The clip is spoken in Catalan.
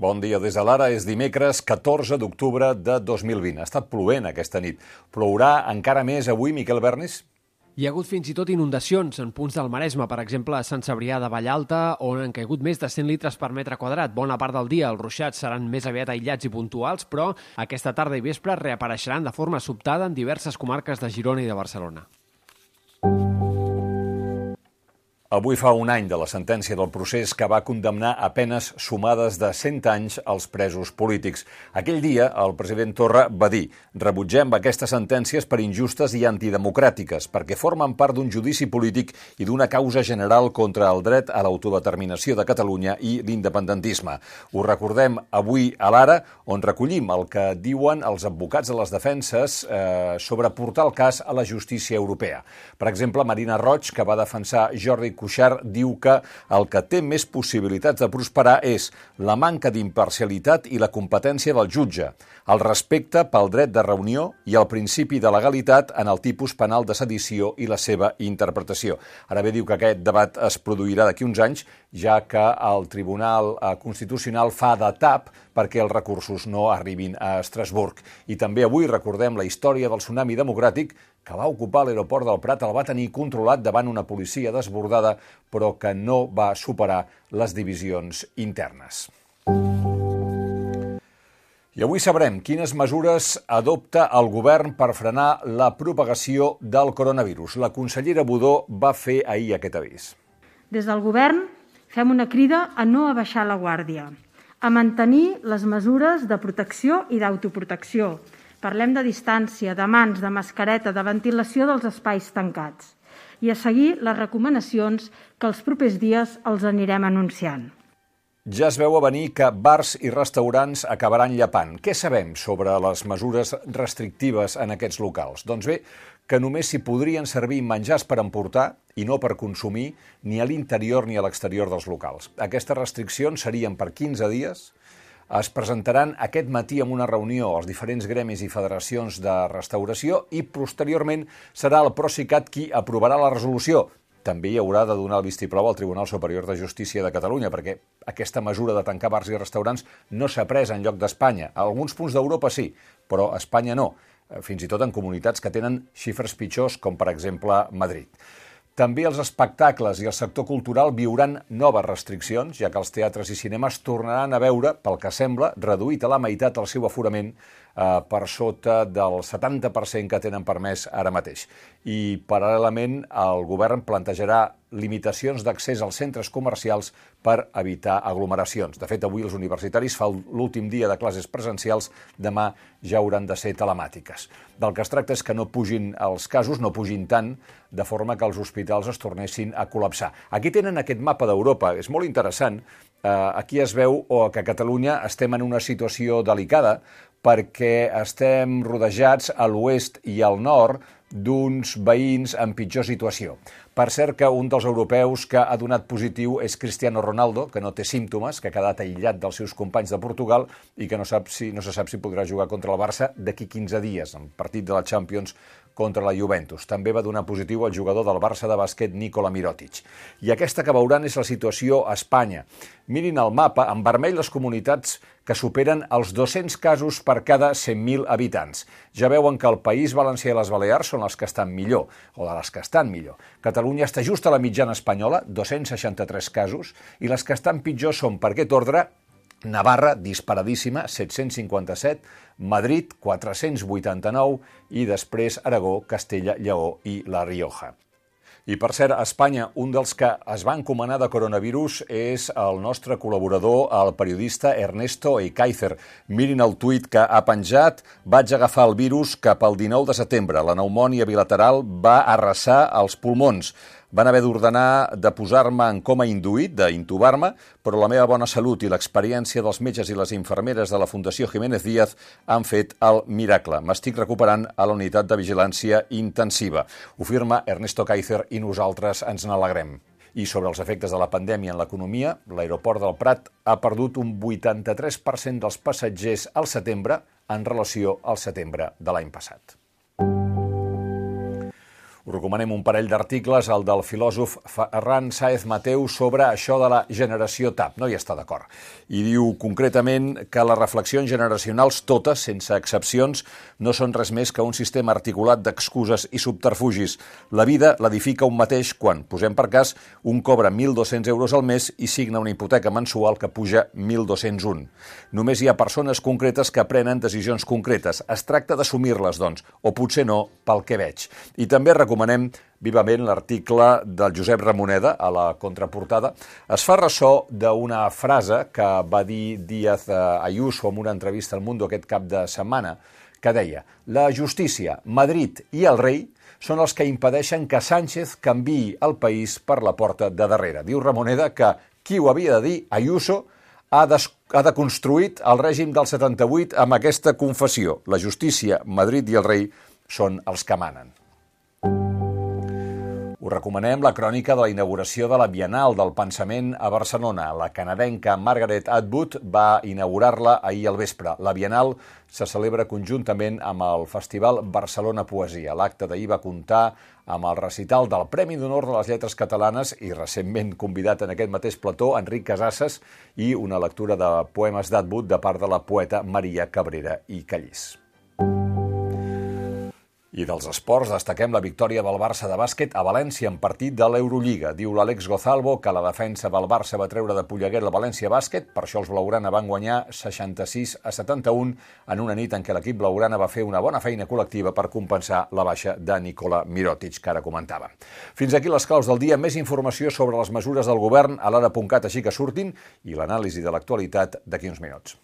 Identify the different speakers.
Speaker 1: Bon dia des de l'ara. És dimecres 14 d'octubre de 2020. Ha estat plovent aquesta nit. Plourà encara més avui, Miquel Bernis?
Speaker 2: Hi ha hagut fins i tot inundacions en punts del Maresme, per exemple a Sant Cebrià de Vallalta, on han caigut més de 100 litres per metre quadrat. Bona part del dia els ruixats seran més aviat aïllats i puntuals, però aquesta tarda i vespre reapareixeran de forma sobtada en diverses comarques de Girona i de Barcelona.
Speaker 1: Avui fa un any de la sentència del procés que va condemnar a penes sumades de 100 anys als presos polítics. Aquell dia, el president Torra va dir «Rebutgem aquestes sentències per injustes i antidemocràtiques, perquè formen part d'un judici polític i d'una causa general contra el dret a l'autodeterminació de Catalunya i l'independentisme». Ho recordem avui a l'Ara, on recollim el que diuen els advocats de les defenses eh, sobre portar el cas a la justícia europea. Per exemple, Marina Roig, que va defensar Jordi Cuixart diu que el que té més possibilitats de prosperar és la manca d'imparcialitat i la competència del jutge, el respecte pel dret de reunió i el principi de legalitat en el tipus penal de sedició i la seva interpretació. Ara bé, diu que aquest debat es produirà d'aquí uns anys, ja que el Tribunal eh, Constitucional fa de tap perquè els recursos no arribin a Estrasburg. I també avui recordem la història del tsunami democràtic que va ocupar l'aeroport del Prat, el va tenir controlat davant una policia desbordada, però que no va superar les divisions internes. I avui sabrem quines mesures adopta el govern per frenar la propagació del coronavirus. La consellera Budó va fer ahir aquest avís.
Speaker 3: Des del govern fem una crida a no abaixar la guàrdia, a mantenir les mesures de protecció i d'autoprotecció, Parlem de distància, de mans, de mascareta, de ventilació dels espais tancats i a seguir les recomanacions que els propers dies els anirem anunciant.
Speaker 1: Ja es veu a venir que bars i restaurants acabaran llapant. Què sabem sobre les mesures restrictives en aquests locals? Doncs bé, que només s'hi podrien servir menjars per emportar i no per consumir ni a l'interior ni a l'exterior dels locals. Aquestes restriccions serien per 15 dies, es presentaran aquest matí en una reunió als diferents gremis i federacions de restauració i posteriorment serà el Procicat qui aprovarà la resolució. També hi haurà de donar el vistiplau al Tribunal Superior de Justícia de Catalunya, perquè aquesta mesura de tancar bars i restaurants no s'ha pres en lloc d'Espanya. A alguns punts d'Europa sí, però a Espanya no, fins i tot en comunitats que tenen xifres pitjors, com per exemple Madrid. També els espectacles i el sector cultural viuran noves restriccions, ja que els teatres i cinemes tornaran a veure, pel que sembla, reduït a la meitat el seu aforament eh, per sota del 70% que tenen permès ara mateix. I, paral·lelament, el govern plantejarà limitacions d'accés als centres comercials per evitar aglomeracions. De fet, avui els universitaris fan l'últim dia de classes presencials, demà ja hauran de ser telemàtiques. Del que es tracta és que no pugin els casos, no pugin tant, de forma que els hospitals es tornessin a col·lapsar. Aquí tenen aquest mapa d'Europa, és molt interessant. Eh, aquí es veu que a Catalunya estem en una situació delicada perquè estem rodejats a l'oest i al nord d'uns veïns en pitjor situació. Per cert que un dels europeus que ha donat positiu és Cristiano Ronaldo, que no té símptomes, que ha quedat aïllat dels seus companys de Portugal i que no, sap si, no se sap si podrà jugar contra el Barça d'aquí 15 dies, en partit de la Champions contra la Juventus. També va donar positiu el jugador del Barça de bàsquet Nikola Mirotic. I aquesta que veuran és la situació a Espanya. Mirin el mapa, en vermell les comunitats que superen els 200 casos per cada 100.000 habitants. Ja veuen que el País Valencià i les Balears són les que estan millor, o de les que estan millor. Catalunya està just a la mitjana espanyola, 263 casos, i les que estan pitjor són, per aquest ordre, Navarra, disparadíssima, 757, Madrid, 489 i després Aragó, Castella, Lleó i La Rioja. I per cert, a Espanya, un dels que es va encomanar de coronavirus és el nostre col·laborador, el periodista Ernesto Eikaizer. Mirin el tuit que ha penjat. Vaig agafar el virus cap al 19 de setembre. La pneumònia bilateral va arrasar els pulmons. Van haver d'ordenar de posar-me en coma induït, d'intubar-me, però la meva bona salut i l'experiència dels metges i les infermeres de la Fundació Jiménez Díaz han fet el miracle. M'estic recuperant a la unitat de vigilància intensiva. Ho firma Ernesto Kaiser i nosaltres ens n'alegrem. I sobre els efectes de la pandèmia en l'economia, l'aeroport del Prat ha perdut un 83% dels passatgers al setembre en relació al setembre de l'any passat. Recomanem un parell d'articles, el del filòsof Ferran Saez Mateu sobre això de la generació TAP. No hi està d'acord. I diu concretament que les reflexions generacionals, totes, sense excepcions, no són res més que un sistema articulat d'excuses i subterfugis. La vida l'edifica un mateix quan, posem per cas, un cobra 1.200 euros al mes i signa una hipoteca mensual que puja 1.201. Només hi ha persones concretes que prenen decisions concretes. Es tracta d'assumir-les, doncs, o potser no, pel que veig. I també recomanem vivament l'article del Josep Ramoneda a la contraportada. Es fa ressò d'una frase que va dir Díaz Ayuso en una entrevista al Mundo aquest cap de setmana, que deia «La justícia, Madrid i el rei són els que impedeixen que Sánchez canviï el país per la porta de darrere». Diu Ramoneda que qui ho havia de dir, Ayuso, ha, des, ha deconstruït el règim del 78 amb aquesta confessió. La justícia, Madrid i el rei són els que manen. Us recomanem la crònica de la inauguració de la Bienal del Pensament a Barcelona. La canadenca Margaret Atwood va inaugurar-la ahir al vespre. La Bienal se celebra conjuntament amb el Festival Barcelona Poesia. L'acte d'ahir va comptar amb el recital del Premi d'Honor de les Lletres Catalanes i recentment convidat en aquest mateix plató Enric Casasses i una lectura de poemes d'Atwood de part de la poeta Maria Cabrera i Callís. I dels esports destaquem la victòria del Barça de bàsquet a València en partit de l'Eurolliga. Diu l'Àlex Gozalvo que la defensa del Barça va treure de Polleguer el València Bàsquet, per això els blaugrana van guanyar 66 a 71 en una nit en què l'equip blaugrana va fer una bona feina col·lectiva per compensar la baixa de Nicola Mirotic, que ara comentava. Fins aquí les claus del dia. Més informació sobre les mesures del govern a l'ara.cat així que surtin i l'anàlisi de l'actualitat d'aquí uns minuts.